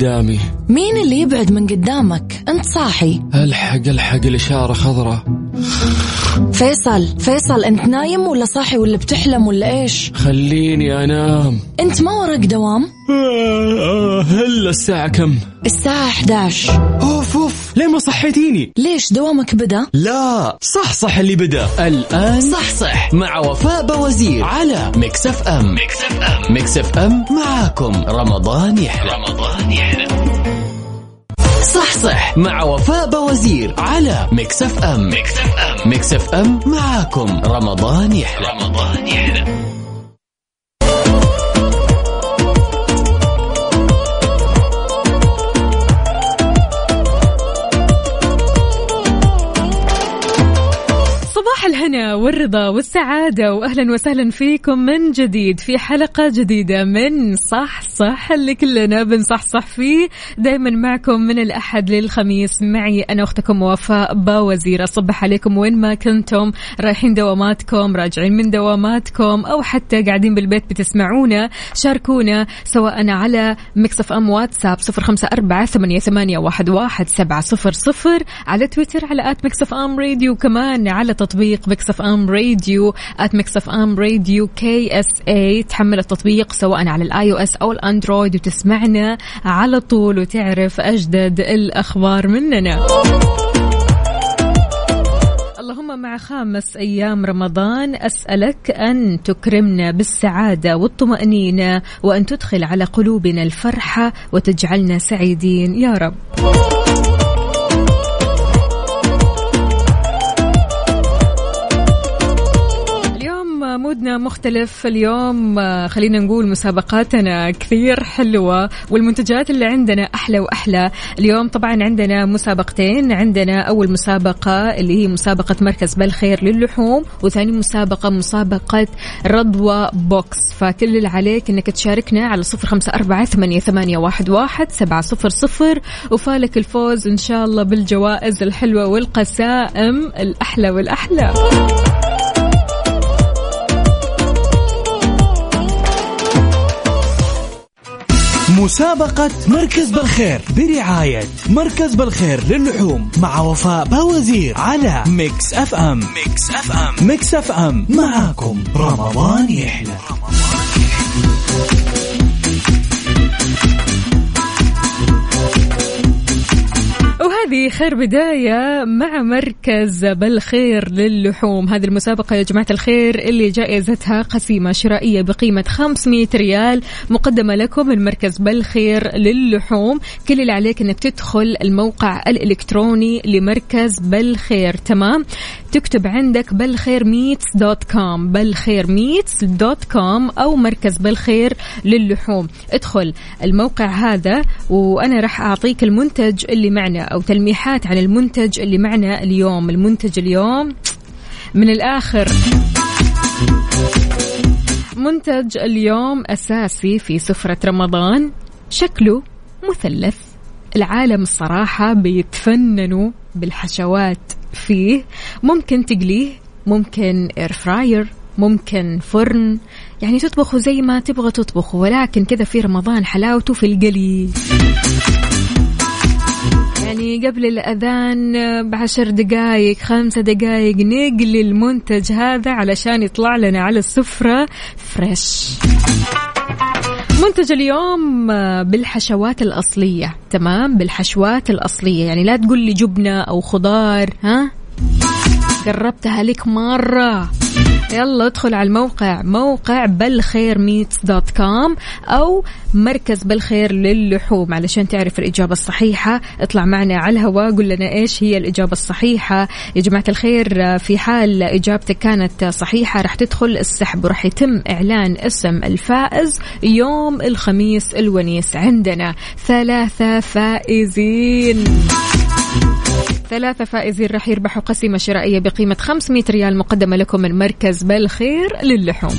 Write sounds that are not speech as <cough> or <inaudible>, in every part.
قدامي. مين اللي يبعد من قدامك؟ أنت صاحي. ألحق ألحق الإشارة خضراء. فيصل فيصل أنت نايم ولا صاحي ولا بتحلم ولا إيش؟ خليني أنام. أنت ما وراك دوام؟ هلا الساعة كم؟ الساعة 11 اوف اوف ليه ما صحيتيني؟ ليش دوامك بدا؟ لا صح صح اللي بدا. الآن صح صح. مع وفاء بوزير على Mix FM. Mix FM. معاكم. رمضان يحلى. رمضان يحلى. صح صح. مع وفاء بوزير على Mix FM. Mix FM معاكم. رمضان يحلى. رمضان يحلى. الهنا والرضا والسعادة وأهلا وسهلا فيكم من جديد في حلقة جديدة من صح صح اللي كلنا بنصحصح فيه. دايما معكم من الأحد للخميس معي أنا أختكم وفاء باوزير. أصبح عليكم وين ما كنتم رايحين دواماتكم راجعين من دواماتكم أو حتى قاعدين بالبيت بتسمعونا شاركونا سواء على Mix FM واتساب صفر خمسة أربعة ثمانية واحد سبعة صفر صفر على تويتر على at Mix FM Radio كمان على تطبيق Mix FM Radio at Mix FM Radio KSA تحمل التطبيق سواء على ال iOS أو ال Android وتسمعنا على طول وتعرف أجدد الأخبار مننا. اللهم مع خامس أيام رمضان أسألك أن تكرمنا بالسعادة والطمأنينة وأن تدخل على قلوبنا الفرحة وتجعلنا سعيدين يا رب. مودنا مختلف اليوم. آه، خلينا نقول مسابقاتنا كثير حلوة والمنتجات اللي عندنا أحلى وأحلى. اليوم طبعا عندنا مسابقتين. عندنا أول مسابقة اللي هي مسابقة مركز بالخير للحوم وثاني مسابقة مسابقة رضوى بوكس. فكل اللي عليك أنك تشاركنا على صفر خمسة أربعة ثمانية, واحد سبعة صفر صفر. وفالك الفوز إن شاء الله بالجوائز الحلوة والقسائم الأحلى والأحلى. مسابقة مركز بالخير برعاية مركز بالخير للحوم مع وفاء باوزير على Mix FM. Mix FM. Mix FM. معاكم. رمضان يحلى. وهذه خير بداية مع مركز بالخير للحوم. هذه المسابقة يا جماعة الخير اللي جائزتها قسيمة شرائية بقيمة 500 ريال مقدمة لكم من مركز بالخير للحوم. كل اللي عليك إنك تدخل الموقع الإلكتروني لمركز بالخير. تمام؟ تكتب عندك بالخير meats dot com بالخير meats dot com أو مركز بالخير للحوم. ادخل الموقع هذا وأنا راح أعطيك المنتج اللي معنا أو تلميحات عن المنتج اللي معنا اليوم. المنتج اليوم من الآخر. منتج اليوم أساسي في سفرة رمضان. شكله مثلث. العالم الصراحة بيتفننوا بالحشوات فيه. ممكن تقليه ممكن اير فراير ممكن فرن. يعني تطبخه زي ما تبغى تطبخه ولكن كذا في رمضان حلاوته في القلي يعني قبل الأذان بعشر دقايق خمسة دقايق نقلي المنتج هذا علشان يطلع لنا على السفرة fresh منتج اليوم بالحشوات الأصلية تمام؟ بالحشوات الأصلية. يعني لا تقول لي جبنة أو خضار ها؟ قربتها لك مرة. يلا ادخل على الموقع موقع بالخير meats dot com أو مركز بالخير للحوم علشان تعرف الإجابة الصحيحة. اطلع معنا على الهواء قول لنا إيش هي الإجابة الصحيحة. يا جماعة الخير في حال إجابتك كانت صحيحة راح تدخل السحب وراح يتم إعلان اسم الفائز يوم الخميس الونيس عندنا. ثلاثة فائزين. ثلاثة فائزين راح يربحوا قسيمة شرائية بقيمة 500 ريال مقدمة لكم من مركز بالخير للحوم.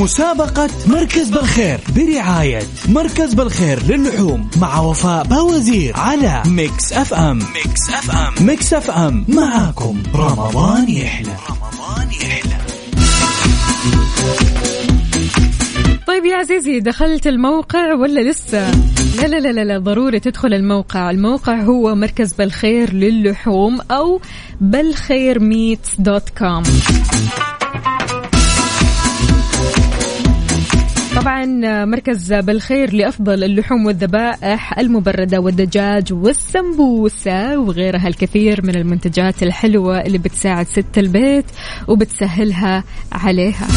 مسابقة مركز بالخير برعاية مركز بالخير للحوم مع وفاء باوزير على Mix FM. Mix FM. Mix FM معاكم. رمضان يحلى. رمضان يحلى. طيب يا عزيزي دخلت الموقع ولا لسه؟ لا لا لا لا, لا ضروري تدخل الموقع، الموقع هو مركز بالخير للحوم أو بالخير meat dot com. طبعا مركز بالخير لأفضل اللحوم والذبائح المبردة والدجاج والسمبوسة وغيرها الكثير من المنتجات الحلوة اللي بتساعد ست البيت وبتسهلها عليها.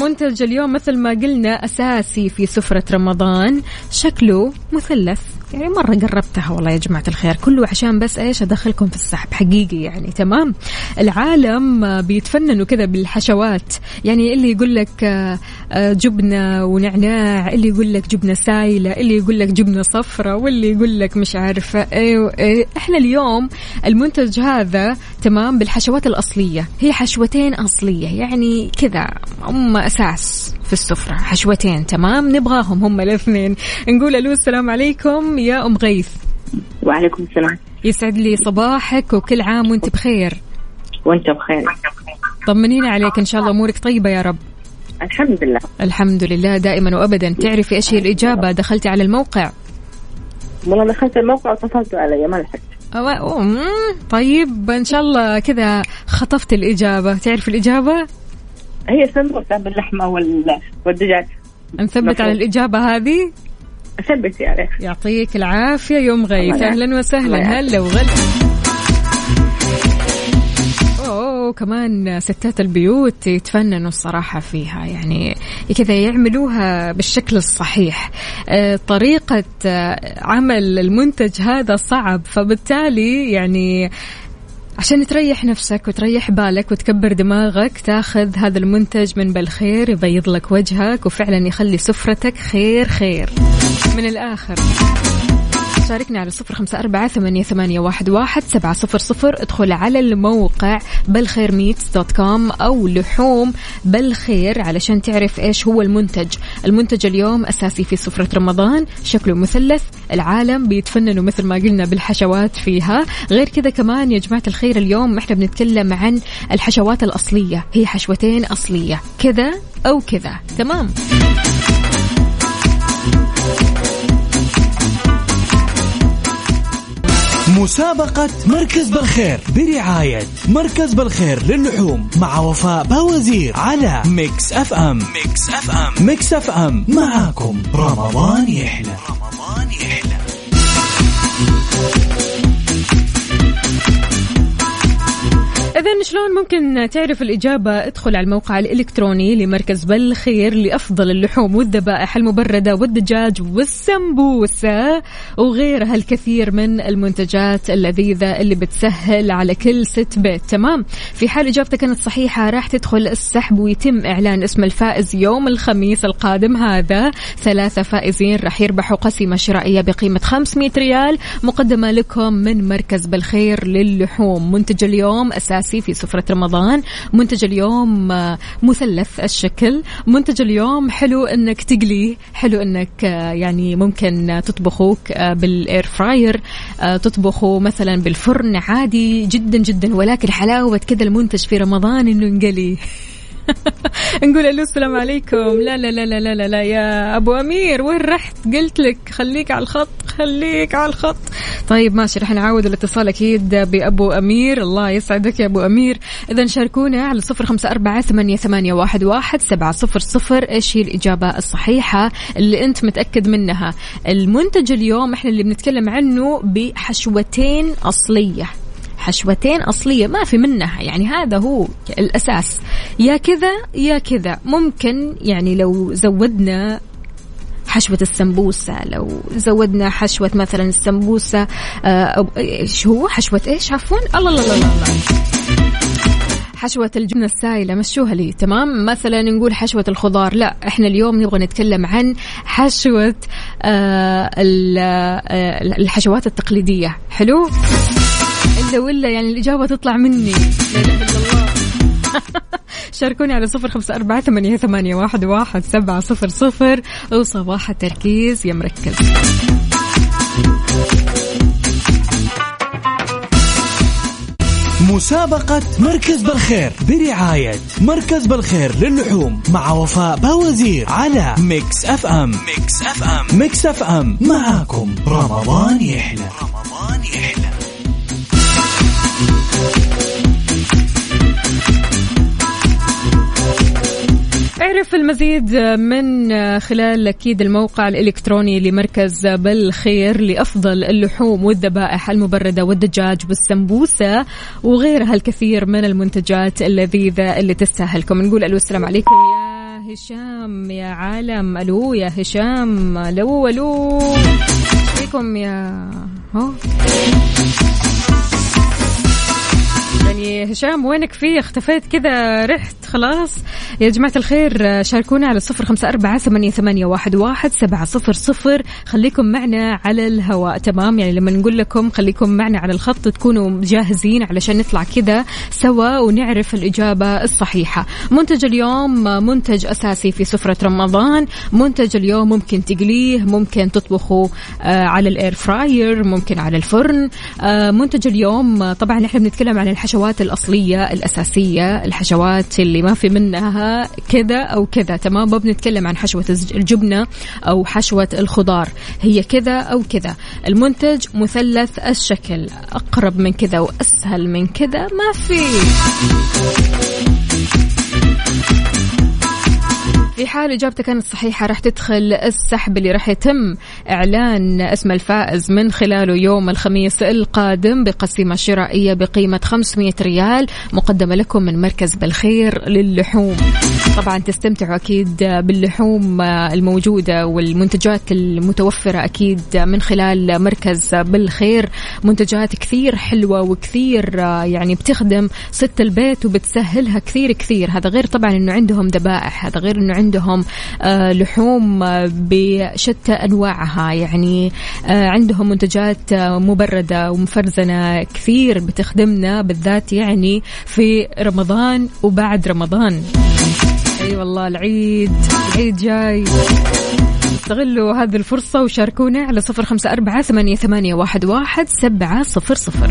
منتج اليوم مثل ما قلنا أساسي في سفرة رمضان شكله مثلث. يعني مرة قربتها والله يا جماعة الخير. كله عشان بس إيش أدخلكم في السحب. حقيقي يعني. تمام. العالم بيتفننوا كذا بالحشوات. يعني اللي يقول لك آه، آه، جبنة ونعناع اللي يقول لك جبنة سايلة اللي يقول لك جبنة صفرة واللي يقول لك مش عارفة إيه وايه إحنا اليوم المنتج هذا تمام بالحشوات الأصلية. هي حشوتين أصلية. يعني كذا هم أساس. في السفرة. حشوتين تمام؟ نبغاهم هم الاثنين. نقول ألو السلام عليكم. يا أم غيث. وعليكم السلام. يسعد لي صباحك وكل عام وأنت بخير. وأنت بخير. طمنينا عليك إن شاء الله أمورك طيبة يا رب. الحمد لله. الحمد لله دائما وابدا. تعرفي إيش هي الإجابة؟ دخلتي على الموقع؟ والله دخلت الموقع واتصلت علي ما لحقت. طيب إن شاء الله كذا خطفت الإجابة. تعرف الإجابة؟ هي سمبوسة باللحمة وال- والدجاج. نثبت. على الإجابة هذه؟ ثبتي عليه يعطيك العافية يوم غيث. أهلا وسهلا. هلا وغلا. أوه كمان ستات البيوت يتفننوا الصراحة فيها. يعني كذا يعملوها بالشكل الصحيح. آه، طريقة آه، عمل المنتج هذا صعب. فبالتالي يعني عشان تريح نفسك وتريح بالك وتكبر دماغك تاخذ هذا المنتج من بالخير يبيض لك وجهك وفعلا يخلي سفرتك خير خير. من الآخر. شاركنا على صفر خمسة أربعة ثمانية, ثمانية واحد, واحد سبعة صفر صفر. ادخل على الموقع بالخير meats dot com أو لحوم بالخير علشان تعرف إيش هو المنتج. المنتج اليوم أساسي في سفرة رمضان. شكله مثلث. العالم بيتفننوا مثل ما قلنا بالحشوات فيها. غير كذا كمان يا جماعة الخير اليوم إحنا بنتكلم عن الحشوات الأصلية. هي حشوتين أصلية. كذا أو كذا. تمام. مسابقة مركز بالخير برعاية مركز بالخير للحوم مع وفاء باوزير على Mix FM. Mix FM. Mix FM. معاكم. رمضان يحلى. رمضان يحلى. شلون ممكن تعرف الإجابة؟ ادخل على الموقع الإلكتروني لمركز بالخير لأفضل اللحوم والذبائح المبردة والدجاج والسمبوسة وغيرها الكثير من المنتجات اللذيذة اللي بتسهل على كل ست بيت. تمام؟ في حال إجابتك كانت صحيحة راح تدخل السحب ويتم إعلان اسم الفائز يوم الخميس القادم هذا. ثلاثة فائزين راح يربحوا قسيمة شرائية بقيمة 500 ريال مقدمة لكم من مركز بالخير للحوم. منتج اليوم أساسي في سفرة رمضان. منتج اليوم آه، مثلث الشكل. منتج اليوم حلو إنك تقليه. حلو إنك آه، يعني ممكن تطبخوك بالاير فراير تطبخه مثلا بالفرن عادي جدا جدا. ولكن حلاوة كذا المنتج في رمضان إنه ينقلي <laughs> <laughs> نقول ألو السلام عليكم. لا لا لا لا لا لا, يا أبو أمير وين رحت؟ قلت لك خليك على الخط خليك على الخط. طيب ماشي رح نعاود الاتصال أكيد بأبو أمير. الله يسعدك يا أبو أمير. إذا شاركونا على صفر خمسة أربعة ثمانية, ثمانية واحد, واحد سبعة صفر صفر. إيش هي الإجابة الصحيحة اللي أنت متأكد منها؟ المنتج اليوم إحنا اللي بنتكلم عنه بحشوتين أصلية. حشوتين أصلية ما في منها يعني هذا هو الأساس. يا كذا يا كذا. ممكن يعني لو زودنا حشوة السمبوسة لو زودنا حشوة مثلا السمبوسة آه، أو إيش هو؟ حشوة إيش؟ عفوا. الله الله الله, الله. حشوة الجبنة السائلة مشوها لي. تمام؟ مثلا نقول حشوة الخضار. لا إحنا اليوم نبغى نتكلم عن حشوة آه آه، الحشوات التقليدية. حلو؟ إلا ولا يعني الإجابة تطلع مني. لا إله إلا الله شاركوني على صفر خمسة أربعة ثمانية, ثمانية واحد, واحد سبعة صفر صفر. وصباح التركيز يا مركز. مسابقة مركز بالخير برعاية مركز بالخير للحوم مع وفاء باوزير على Mix FM. Mix FM. Mix FM. معاكم. رمضان يحلى. اعرف المزيد من خلال أكيد الموقع الإلكتروني لمركز بالخير لأفضل اللحوم والذبائح المبردة والدجاج والسمبوسة وغيرها الكثير من المنتجات اللذيذة اللي تستاهلكم. نقول ألو السلام عليكم. يا هشام يا عالم. ألو يا هشام. ألو ألو. عليكم يا هو يعني هشام وينك في؟ اختفيت كذا رحت خلاص. يا جماعة الخير شاركونا على صفر خمسة أربعة ثمانية, واحد, واحد سبعة صفر صفر. خليكم معنا على الهواء تمام؟ يعني لما نقول لكم خليكم معنا على الخط تكونوا جاهزين علشان نطلع كذا سوا ونعرف الإجابة الصحيحة. منتج اليوم منتج أساسي في سفرة رمضان. منتج اليوم ممكن تقليه ممكن تطبخه آه، على الإير فراير ممكن على الفرن. آه، منتج اليوم طبعا إحنا بنتكلم عن الحشوات الأصلية الأساسية الحشوات اللي ما في منها كذا أو كذا تمام؟ ما بنتكلم عن حشوة الجبنة أو حشوة الخضار هي كذا أو كذا. المنتج مثلث الشكل أقرب من كذا وأسهل من كذا ما في. في حال إجابتك كانت صحيحة راح تدخل السحب اللي راح يتم إعلان اسم الفائز من خلاله يوم الخميس القادم بقسيمة شرائية بقيمة 500 ريال مقدمة لكم من مركز بالخير للحوم. طبعا تستمتعوا أكيد باللحوم الموجودة والمنتجات المتوفرة أكيد من خلال مركز بالخير. منتجات كثير حلوة وكثير يعني بتخدم ست البيت وبتسهلها كثير كثير. هذا غير طبعا أنه عندهم ذبائح هذا غير أنه عندهم آه، لحوم آه، بشتى أنواعها. يعني آه، عندهم منتجات مبردة ومفرزنة كثير بتخدمنا بالذات يعني في رمضان وبعد رمضان. أي أيوة والله العيد العيد جاي. استغلوا هذه الفرصة وشاركونا على صفر خمسة أربعة ثمانية, ثمانية واحد, واحد سبعة صفر صفر.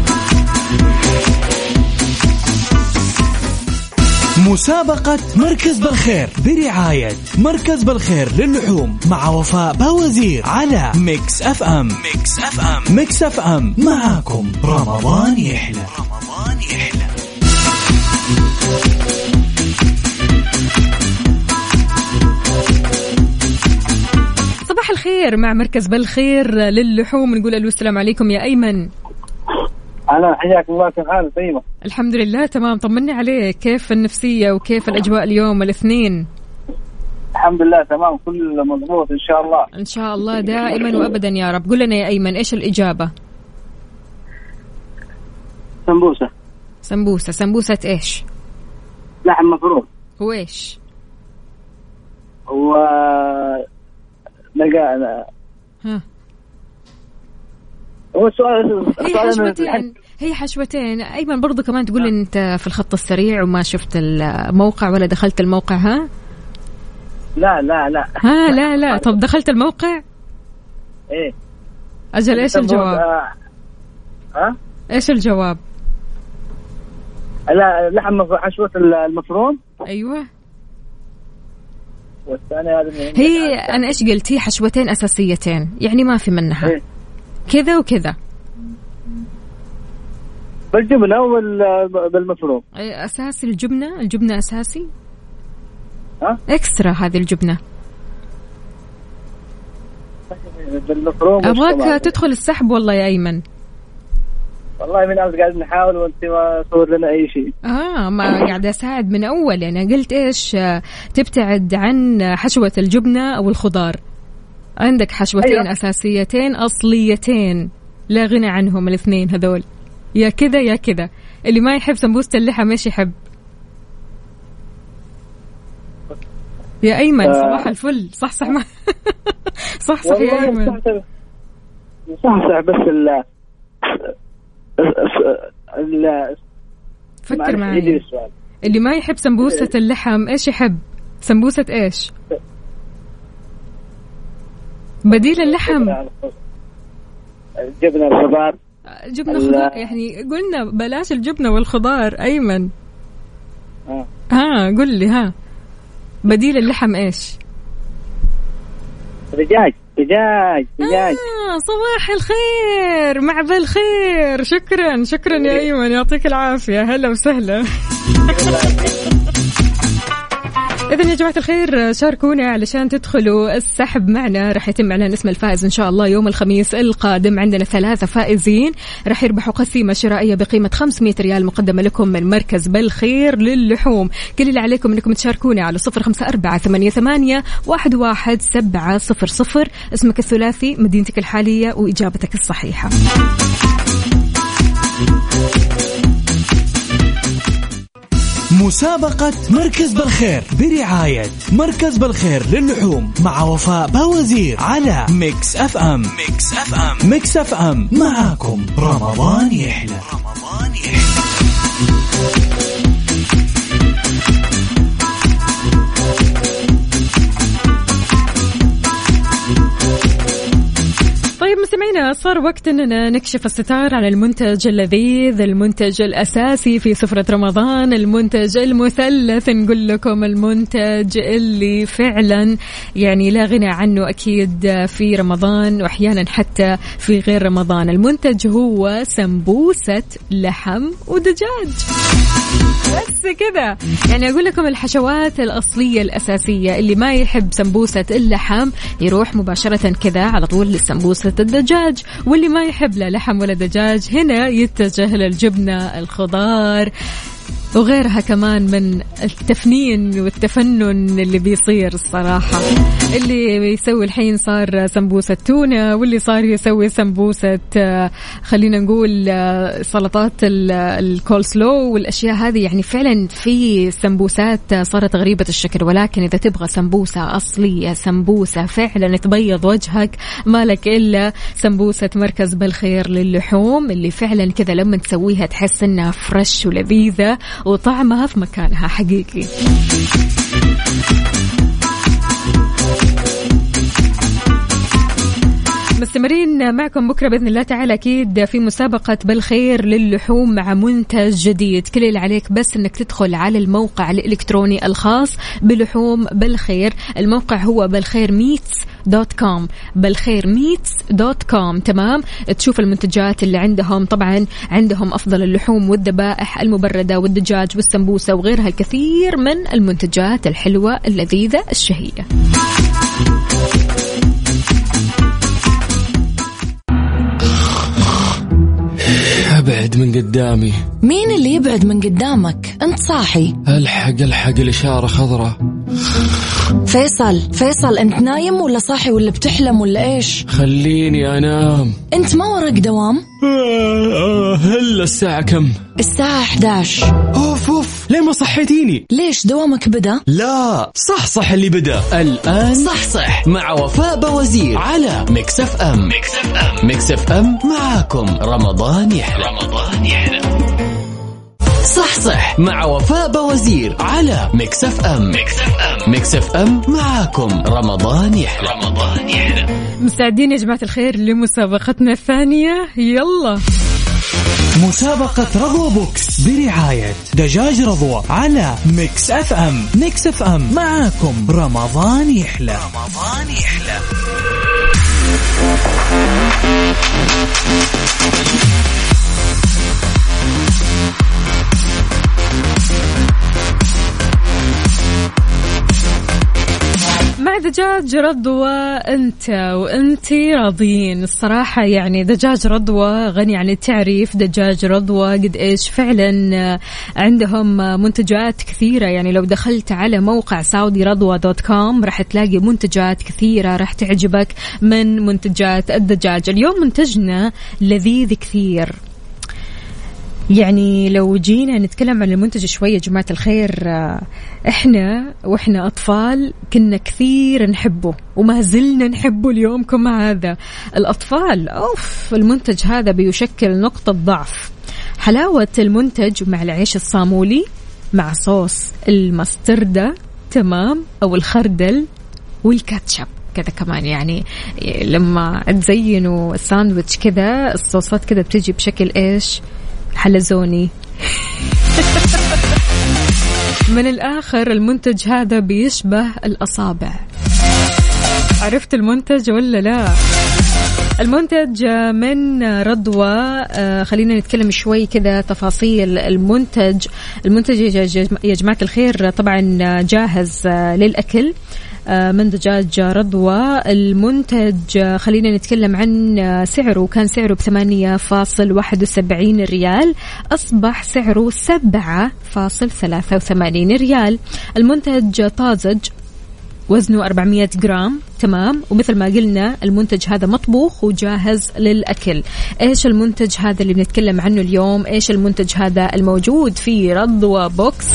مسابقة مركز بالخير برعاية مركز بالخير للحوم مع وفاء باوزير على Mix FM. Mix FM. Mix FM. معاكم. رمضان يحلى. رمضان يحلى. صباح الخير مع مركز بالخير للحوم. نقول السلام عليكم يا أيمن. أنا حياك الله كيف حالك طيبه الحمد لله تمام. طمني عليك كيف النفسية وكيف الأجواء اليوم الاثنين الحمد لله تمام. كل مضبوط إن شاء الله. إن شاء الله دائما وابدا يا رب. قل لنا يا أيمن إيش الإجابة؟ سمبوسة. سمبوسة. سمبوسة إيش؟ لحم مفروم. هو إيش؟ و لقى ها. هو السؤال حشوتين هي حشوتين. أيمن برضو كمان تقول أنت في الخط السريع وما شفت الموقع ولا دخلت الموقع ها؟ لا لا لا. ها لا لا. طب دخلت الموقع؟ إيه. أجل إيش الجواب؟ آه. ها؟ إيش الجواب؟ لا لحم حشوة المفروم. أيوه. والثانية هذه هي أنا إيش قلت؟ هي حشوتين أساسيتين يعني ما في منها. إيه؟ كذا وكذا. بالجبنة وبالمفروم أساسي الجبنة؟ الجبنة أساسي؟ ها؟ إكسترا هذه الجبنة. بالمفروم أبغاك تدخل السحب والله يا أيمن. والله من امس قاعد نحاول وانت ما صور لنا أي شيء. آه ما قاعد أساعد من أول. يعني قلت إيش تبتعد عن حشوة الجبنة أو الخضار. عندك حشوتين أيوة. أساسيتين أصليتين. لا غنى عنهم الاثنين هذول. يا كذا يا كذا اللي ما يحب سمبوسة اللحم إيش يحب. يا أيمن آه. صباح الفل. صح صح ما <laughs> صح صح يا أيمن. صح صح. بس ال ال فكر معي اللي ما يحب سمبوسة اللحم إيش يحب؟ سمبوسة إيش؟ بديل اللحم. جبنة الخضار. جبنة ال- خضار يعني قلنا بلاش الجبنة والخضار أيمن. آه. ها قل لي ها. بديل اللحم إيش؟ دجاج دجاج دجاج آه صباح الخير مع بالخير شكرا شكرا يا أيمن يعطيك العافية. هلا وسهلا. <laughs> إذا يا جماعة الخير شاركونا علشان تدخلوا السحب معنا. راح يتم إعلان اسم الفائز إن شاء الله يوم الخميس القادم. عندنا ثلاثة فائزين. راح يربحوا قسيمة شرائية بقيمة 500 ريال مقدمة لكم من مركز بالخير للحوم. كل اللي عليكم أنكم تشاركونا على صفر خمسة أربعة ثمانية, ثمانية واحد, واحد سبعة صفر صفر. اسمك الثلاثي مدينتك الحالية وإجابتك الصحيحة. مسابقة مركز بالخير برعاية مركز بالخير للحوم مع وفاء باوزير على Mix FM. Mix FM. Mix FM. معاكم. رمضان يحلى. رمضان يحلى. طيب مستمعينا صار وقت إننا نكشف الستار عن المنتج اللذيذ المنتج الأساسي في سفرة رمضان المنتج المثلث. نقول لكم المنتج اللي فعلا يعني لا غنى عنه أكيد في رمضان واحيانا حتى في غير رمضان. المنتج هو سمبوسة لحم ودجاج. بس كذا. يعني أقول لكم الحشوات الأصلية الأساسية اللي ما يحب سمبوسة اللحم يروح مباشرة كذا على طول لسمبوسة الدجاج. واللي ما يحب لا لحم ولا دجاج هنا يتجه للجبنة الخضار. وغيرها كمان من التفنين والتفنن اللي بيصير الصراحة. اللي يسوي الحين صار سمبوسة تونة واللي صار يسوي سمبوسة آه، خلينا نقول آه، سلطات ال- الكول سلو والأشياء هذه. يعني فعلا في سمبوسات صارت غريبة الشكل. ولكن إذا تبغى سمبوسة أصلية سمبوسة فعلا تبيض وجهك مالك إلا سمبوسة مركز بالخير للحوم اللي فعلا كذا لما تسويها تحس إنها فريش ولذيذة وطعمها في مكانها حقيقي. مستمرين معكم بكرة بإذن الله تعالى أكيد في مسابقة بالخير للحوم مع منتج جديد. كل اللي عليك بس إنك تدخل على الموقع الإلكتروني الخاص بلحوم بالخير. الموقع هو بالخير meats dot com بالخير meats dot com تمام؟ تشوف المنتجات اللي عندهم. طبعا عندهم أفضل اللحوم والذبائح المبردة والدجاج والسمبوسة وغيرها الكثير من المنتجات الحلوة اللذيذة الشهية. ابعد من قدامي. مين اللي يبعد من قدامك؟ انت صاحي. الحق الحق الإشارة خضراء. فيصل فيصل انت نايم ولا صاحي ولا بتحلم ولا إيش؟ خليني أنام. انت ما وراك دوام؟ آه، آه، هلا الساعة كم؟ الساعة 11 أوف أوف. ليه ما صحيتيني؟ ليش دوامك بدا؟ لا صح صح اللي بدا. الآن صح صح. مع وفاء باوزير على Mix FM. Mix FM. Mix FM معاكم. رمضان يحلى. رمضان يحلى. صح صح. مع وفاء باوزير على Mix FM. Mix FM. Mix FM معاكم. رمضان يحلى. رمضان يحلى. مستعدين يا جماعة الخير لمسابقتنا الثانية. يلا. مسابقة رضوى Box برعاية دجاج رضوى على Mix FM. Mix FM معاكم. رمضان يحلى. رمضان يحلى. دجاج رضوى أنت وانتي راضيين الصراحة يعني دجاج رضوى غني عن التعريف. دجاج رضوى قد إيش فعلا عندهم منتجات كثيرة. يعني لو دخلت على موقع سعودي رضوى دوت كوم راح تلاقي منتجات كثيرة راح تعجبك من منتجات الدجاج. اليوم منتجنا لذيذ كثير. يعني لو جينا نتكلم عن المنتج شوية يا جماعة الخير آه، إحنا وإحنا أطفال كنا كثير نحبه وما زلنا نحبه اليومكم هذا. الأطفال أوف المنتج هذا بيشكل نقطة ضعف. حلاوة المنتج مع العيش الصامولي مع صوص المستردة تمام أو الخردل والكاتشب كذا كمان. يعني لما تزينوا الساندويتش كذا الصوصات كذا بتجي بشكل إيش؟ حلزوني. من الآخر المنتج هذا بيشبه الأصابع. عرفت المنتج ولا لا؟ المنتج من رضوى آه، خلينا نتكلم شوي كذا تفاصيل. المنتج المنتج يا جماعة الخير طبعا جاهز آه، للأكل. من دجاج رضوى المنتج خلينا نتكلم عن سعره. كان سعره بثمانية فاصل واحد وسبعين ريال أصبح سعره سبعة فاصل ثلاثة وثمانين ريال. المنتج طازج وزنه 400 جرام. تمام؟ ومثل ما قلنا المنتج هذا مطبوخ وجاهز للأكل. إيش المنتج هذا اللي بنتكلم عنه اليوم؟ إيش المنتج هذا الموجود في رضوى Box؟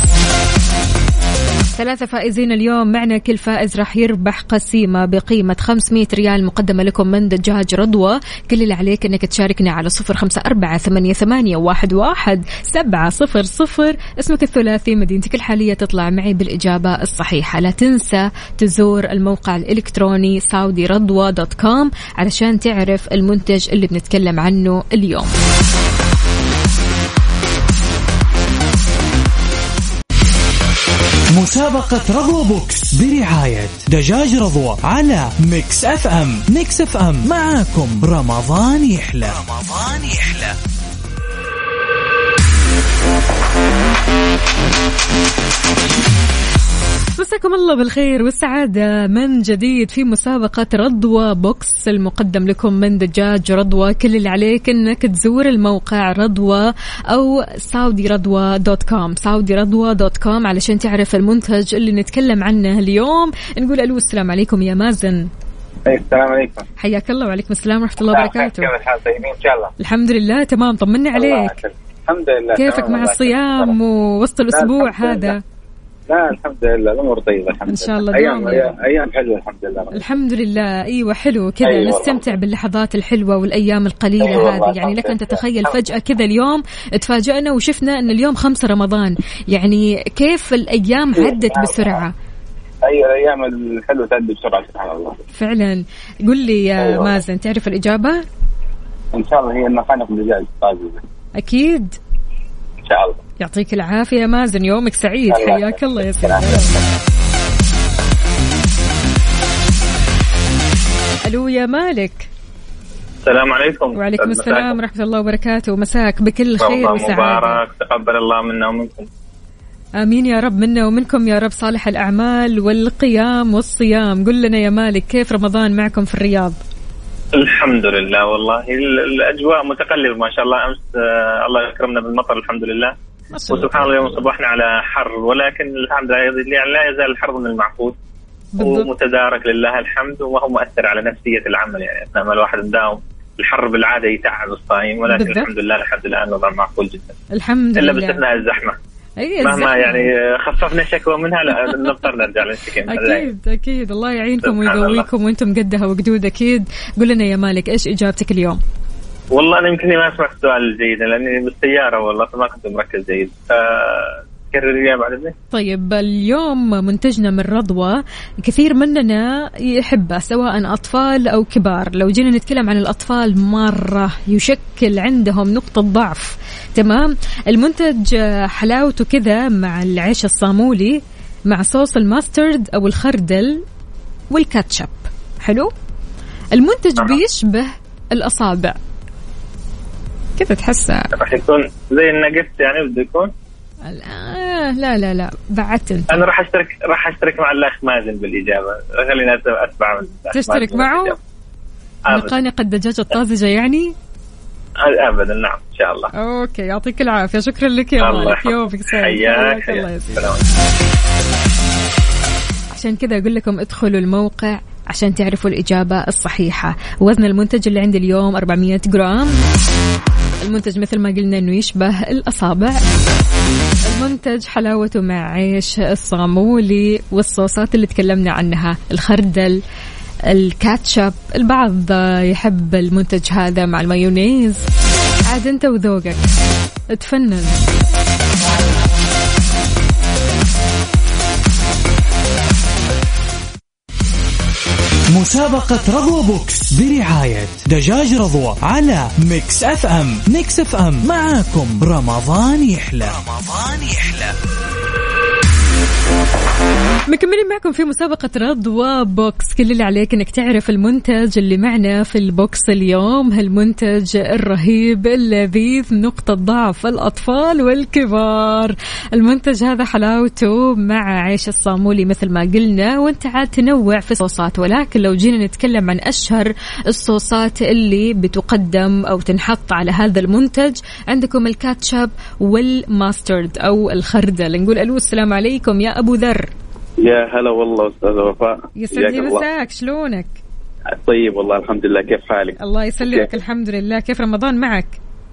ثلاثة فائزين اليوم معنا كل فائز راح يربح قسيمة بقيمة 500 ريال مقدمة لكم من دجاج رضوى. كل اللي عليك إنك تشاركنا على صفر خمسة أربعة ثمانية, ثمانية واحد, واحد سبعة صفر صفر. اسمك الثلاثي مدينتك الحالية تطلع معي بالإجابة الصحيحة. لا تنسى تزور الموقع الإلكتروني سعودي رضوى dot com علشان تعرف المنتج اللي بنتكلم عنه اليوم. مسابقة رضوى Box برعاية دجاج رضوى على Mix FM. Mix FM معاكم. رمضان يحلى. رمضان يحلى. مساكم الله بالخير والسعادة. من جديد في مسابقة رضوى box المقدم لكم من دجاج رضوى. كل اللي عليك إنك تزور الموقع رضوى أو سعودي رضوى dot com. سعودي رضوى dot com علشان تعرف المنتج اللي نتكلم عنه اليوم. نقول ألو السلام عليكم يا مازن. السلام عليكم. حياك الله وعليكم السلام ورحمة الله وبركاته. كيف الحال طيبين؟ إن شاء الله. الحمد لله تمام. طمني عليك. الحمد لله. كيفك مع الصيام ووسط الأسبوع هذا؟ لا الحمد لله الأمور طيبة الحمد لله إن شاء الله أيام أيام حلوة الحمد لله الحمد لله. أيوه حلو كذا. أيوة نستمتع باللحظات الحلوة والأيام القليلة أيوة هذه. يعني لك أن تتخيل فجأة كذا اليوم تفاجئنا وشفنا إن اليوم خمسة رمضان. يعني كيف الأيام عدت بسرعة؟ أيوه الأيام الحلوة تعدي بسرعة سبحان الله. فعلا. قل لي يا أيوة. مازن تعرف الإجابة؟ إن شاء الله هي المخانق الدجاج طازجه أكيد. إن شاء الله. يعطيك العافية يا مازن يومك سعيد. حياك الله يا سيدي. ألو يا مالك. السلام عليكم. وعليكم السلام ورحمة الله وبركاته. مساك بكل خير رمضان وسعادة. مبارك. تقبل الله منا ومنكم. آمين يا رب منا ومنكم يا رب. صالح الأعمال والقيام والصيام. قل لنا يا مالك كيف رمضان معكم في الرياض؟ الحمد لله والله. ال- الأجواء متقلبة ما شاء الله. أمس آه، الله يكرمنا بالمطر الحمد لله. <laughs> وسبحان الله اليوم صبحنا على حر ولكن الحمد لله يعني لا يزال الحر من المعقول. ومتدارك لله الحمد وما هو مؤثر على نفسية العمل. يعني اثناء ما الواحد مداوم الحر بالعادة يتعب الصايم ولكن بالضبط. الحمد لله لحد الآن الوضع معقول جدا. الحمد إلا لله. باستثناء الزحمة. أي مهما الزحمة. يعني خففنا شكوى منها لا نضطر نرجع للسكن. أكيد أكيد. الله يعينكم. ويقويكم وأنتم قدها وقدود أكيد. قل لنا يا مالك إيش إجابتك اليوم؟ والله أنا يمكن ما سمعت السؤال جيدا لأني بالسيارة والله فما كنت مركز جيد. كرر لي بعد إذنك. طيب اليوم منتجنا من رضوى كثير مننا يحبه سواء أطفال أو كبار. لو جينا نتكلم عن الأطفال مرة يشكل عندهم نقطة ضعف. تمام؟ المنتج حلاوته كذا مع العيش الصامولي مع صوص الماسترد أو الخردل والكاتشب. حلو؟ المنتج أها. بيشبه الأصابع. كذا تحسه؟ راح يكون زي النقص يعني بده يكون؟ آه لا لا لا. بعدت أنت. أنا راح أشترك راح أشترك مع الأخ مازن بالإجابة. خليني أتبع تشترك معه؟ مقانق الدجاجة الطازجة يعني؟ ابدا نعم إن شاء الله. أوكي يعطيك العافية. شكرا لك يا الله مالك. يومك سعيد. حياك. الله السلام عشان كذا أقول لكم ادخلوا الموقع عشان تعرفوا الإجابة الصحيحة. وزن المنتج اللي عندي اليوم 400 جرام. المنتج مثل ما قلنا إنه يشبه الأصابع. المنتج حلاوته مع عيش الصامولي والصوصات اللي تكلمنا عنها. الخردل الكاتشب البعض يحب المنتج هذا مع المايونيز. عاد أنت وذوقك. تفنن مسابقة رضوى box برعاية دجاج رضوى على ميكس اف ام. ميكس اف ام معاكم. رمضان يحلى. رمضان يحلى. مكملين معكم في مسابقة رضوى box كل اللي عليك إنك تعرف المنتج اللي معنا في ال box اليوم. هالمنتج الرهيب اللذيذ نقطة ضعف الأطفال والكبار. المنتج هذا حلاوته مع عيش الصامولي مثل ما قلنا. وأنت عاد تنوع في الصوصات. ولكن لو جينا نتكلم عن أشهر الصوصات اللي بتقدم أو تنحط على هذا المنتج عندكم الكاتشب والماسترد أو الخردل. نقول ألو السلام عليكم. يا أبو ذر. يا هلا والله أستاذ وفاء. يسعد لي. مساك شلونك؟ طيب والله الحمد لله. كيف حالك؟ الله يسلمك؟ الحمد لله. كيف رمضان معك؟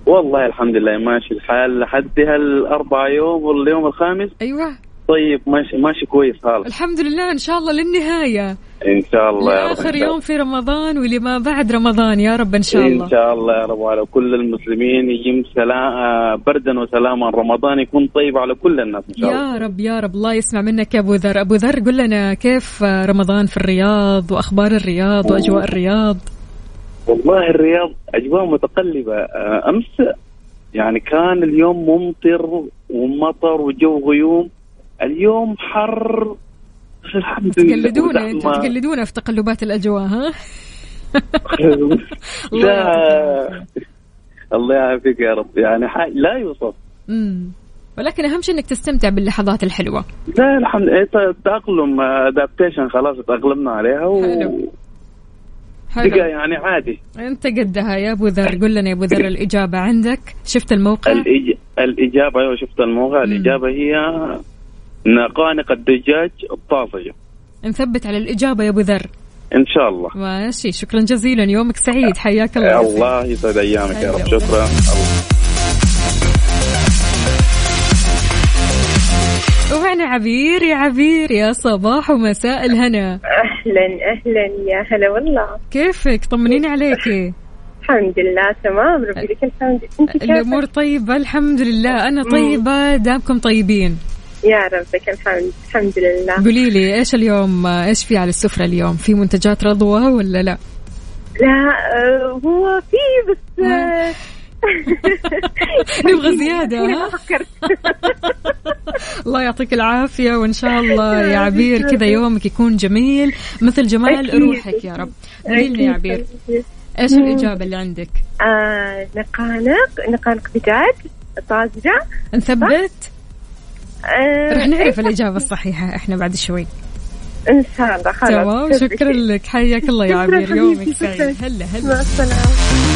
والله الحمد لله. ماشي الحال لحد هالأربع يوم واليوم الخامس. أيوه. طيب ماشي ماشي كويس خالص الحمد لله إن شاء الله للنهاية. إن شاء الله يا رب الله. يوم في رمضان واللي ما بعد رمضان يا رب إن شاء الله. ان شاء الله يا رب وعلى كل المسلمين يجيم سلام آه، بردا وسلاما رمضان يكون طيب على كل الناس إن شاء الله. يا رب يا رب الله يسمع منك يا أبو ذر. أبو ذر قل لنا كيف رمضان في الرياض وأخبار الرياض وأجواء الرياض؟ والله الرياض أجواء متقلبة آه، أمس يعني كان اليوم ممطر ومطر وجو غيوم اليوم حر الحمد لله. تقلدونا أنتم وزحمة. تقلدونا في تقلبات الأجواء ها؟ <laughs> لا. الله يعافيك يا رب. يعني لا يوصف. امم ولكن أهم شيء إنك تستمتع باللحظات الحلوة. لا الحمد لله. تأقلم ادابتيشن خلاص تأقلمنا عليها و حلو. حلو. يعني عادي. أنت قدها يا أبو ذر. قل لنا يا أبو ذر الإجابة عندك. شفت الموقع؟ الإج... الإجابة أيوة شفت الموقع. الإجابة هي نقانق الدجاج الطازجة نثبت على الإجابة يا أبو ذر. إن شاء الله. ماشي شكرا جزيلا. يومك سعيد. حياك الله. الله يسعد أيامك يا رب. شكرا. ومعنا عبير يا عبير. يا صباح ومساء الهنا. أهلا أهلا. يا هلا والله. كيفك؟ طمنيني عليك. الحمد لله تمام. ربي لك الحمد. أنت كيفك؟ الأمور طيبة الحمد لله. أنا طيبة دامكم طيبين. يا ربك الحمد الحمد لله. قولي لي إيش اليوم؟ إيش في على السفرة اليوم؟ في منتجات رضوى ولا لا؟ لا آه، هو في بس آه، نبغى أنا <laughs> ها؟ فكرت <laughs> الله يعطيك العافية وإن شاء الله يا <laughs> عبير كذا يومك يكون جميل. مثل جمال. روحك يا رب. قولي لنا يا عبير إيش الإجابة اللي عندك؟ آه نقانق نقانق دجاج طازجة؟ نثبت؟ آه رح نعرف الإجابة الصحيحة إحنا بعد شوي. إن شاء الله خلاص. تمام شكرا لك. حياك الله يا حبيبي، يومك. سعيد. هلا هلا. مع السلامة.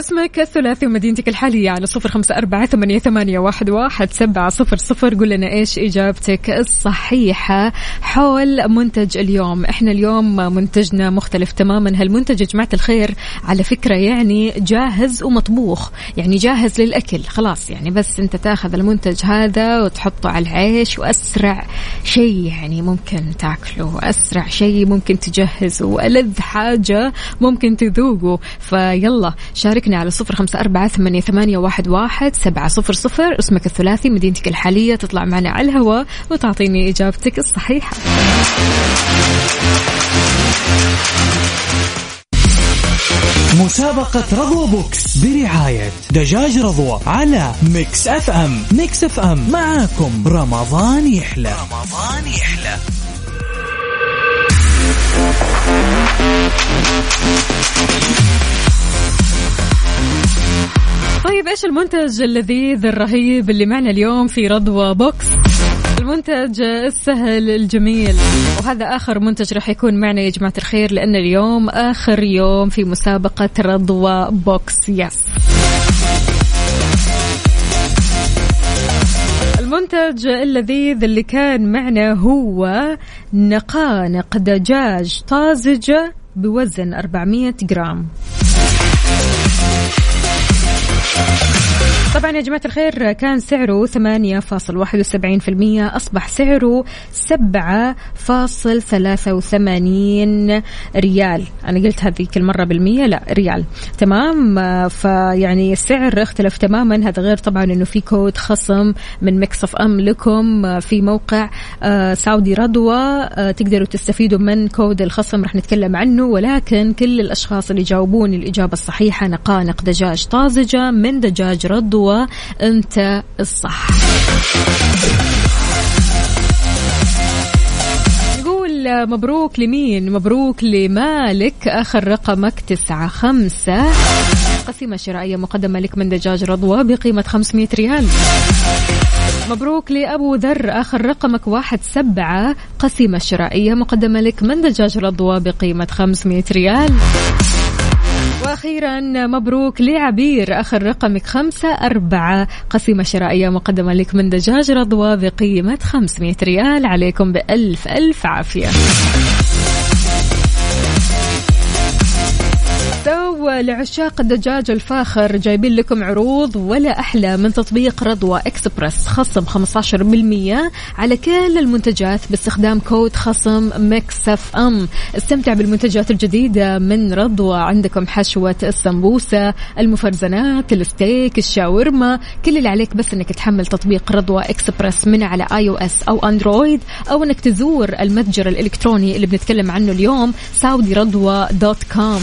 اسمك الثلاثي ومدينتك الحالية على صفر خمسة أربعة ثمانية, ثمانية واحد, واحد سبعة صفر صفر. قل لنا إيش إجابتك الصحيحة حول منتج اليوم. إحنا اليوم منتجنا مختلف تماما. هالمنتج يا جماعة الخير على فكرة يعني جاهز ومطبوخ؟ يعني جاهز للأكل. خلاص يعني بس أنت تأخذ المنتج هذا وتحطه على العيش وأسرع شيء يعني ممكن تاكله. وأسرع شيء ممكن تجهزه. وألذ حاجة ممكن تذوقه. فيلا شاركني على صفر خمسة أربعة ثمانية, واحد, واحد سبعة صفر صفر. اسمك الثلاثي مدينتك الحالية تطلع معنا على الهواء وتعطيني إجابتك الصحيحة. مسابقة رضوى box برعاية دجاج رضوى على Mix FM. Mix FM. معاكم رمضان يحلى. رمضان يحلى. طيب إيش المنتج اللذيذ الرهيب اللي معنا اليوم في رضوى box؟ المنتج السهل الجميل. وهذا آخر منتج راح يكون معنا يا جماعة الخير لأن اليوم آخر يوم في مسابقة رضوى box. yes المنتج اللذيذ اللي كان معنا هو نقانق دجاج طازجة بوزن 400 جرام. Thank you. طبعا يا جماعة الخير كان سعره 8.71% أصبح سعره 7.83 ريال. أنا قلت هذيك المرة بالمية لا ريال. تمام؟ فيعني السعر اختلف تماما. هذا غير طبعا أنه في كود خصم من Mix FM لكم في موقع آه، سعودي رضوى آه، تقدروا تستفيدوا من كود الخصم رح نتكلم عنه. ولكن كل الأشخاص اللي جاوبون الإجابة الصحيحة نقانق دجاج طازجة من دجاج رضوى. وانت الصح. نقول مبروك لمين؟ مبروك لمالك آخر رقمك تسعة خمسة. قسيمة شرائية مقدمة لك من دجاج رضوى بقيمة 500 ريال. مبروك لأبو ذر آخر رقمك واحد سبعة. قسيمة شرائية مقدمة لك من دجاج رضوى بقيمة 500 ريال. وأخيرا مبروك لعبير آخر رقمك خمسة أربعة. قسيمة شرائية مقدمة لك من دجاج رضوى بقيمة 500 ريال. عليكم بألف ألف عافية. لعشاق الدجاج الفاخر. جايبين لكم عروض ولا أحلى من تطبيق رضوى إكسبرس. خصم 15% على كل المنتجات باستخدام كود خصم Mix FM. استمتع بالمنتجات الجديدة من رضوى. عندكم حشوة السمبوسة المفرزنات الستيك الشاورما. كل اللي عليك بس إنك تحمل تطبيق رضوى إكسبرس من على iOS أو Android أو إنك تزور المتجر الإلكتروني اللي بنتكلم عنه اليوم سعودي رضوى dot com.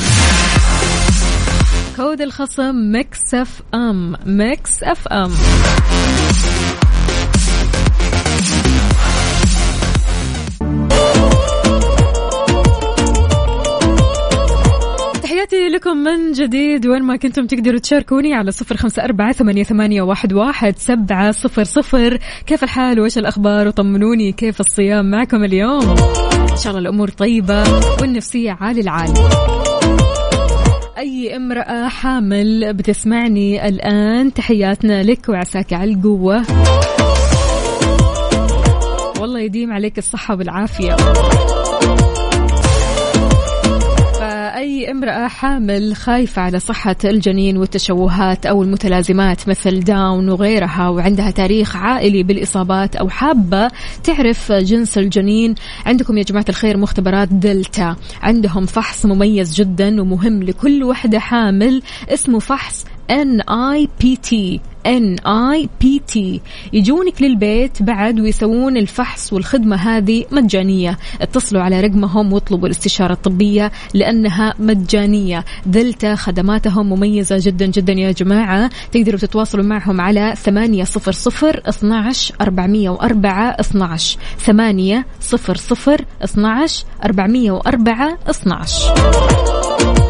كود الخصم Mix FM. Mix FM. تحياتي لكم من جديد. وين ما كنتم تقدروا تشاركوني على صفر خمسة أربعة ثمانية, ثمانية واحد, واحد سبعة صفر صفر. كيف الحال؟ وإيش الأخبار؟ وطمنوني كيف الصيام معكم اليوم. إن شاء الله الأمور طيبة والنفسية عالي العالي. أي امرأة حامل بتسمعني الآن تحياتنا لك وعساك على القوة. والله يديم عليك الصحة والعافية. أي امرأة حامل خايفة على صحة الجنين والتشوهات أو المتلازمات مثل داون وغيرها وعندها تاريخ عائلي بالإصابات أو حابة تعرف جنس الجنين. عندكم يا جماعة الخير مختبرات دلتا. عندهم فحص مميز جدا ومهم لكل وحدة حامل اسمه فحص NIPT N I P T يجونك للبيت بعد ويسوون الفحص والخدمة هذه مجانية. اتصلوا على رقمهم واطلبوا الاستشارة الطبية لأنها مجانية. دلتا خدماتهم مميزة جدا جدا يا جماعة. تقدروا تتواصلوا معهم على 800 12 404 12 800 12 404 12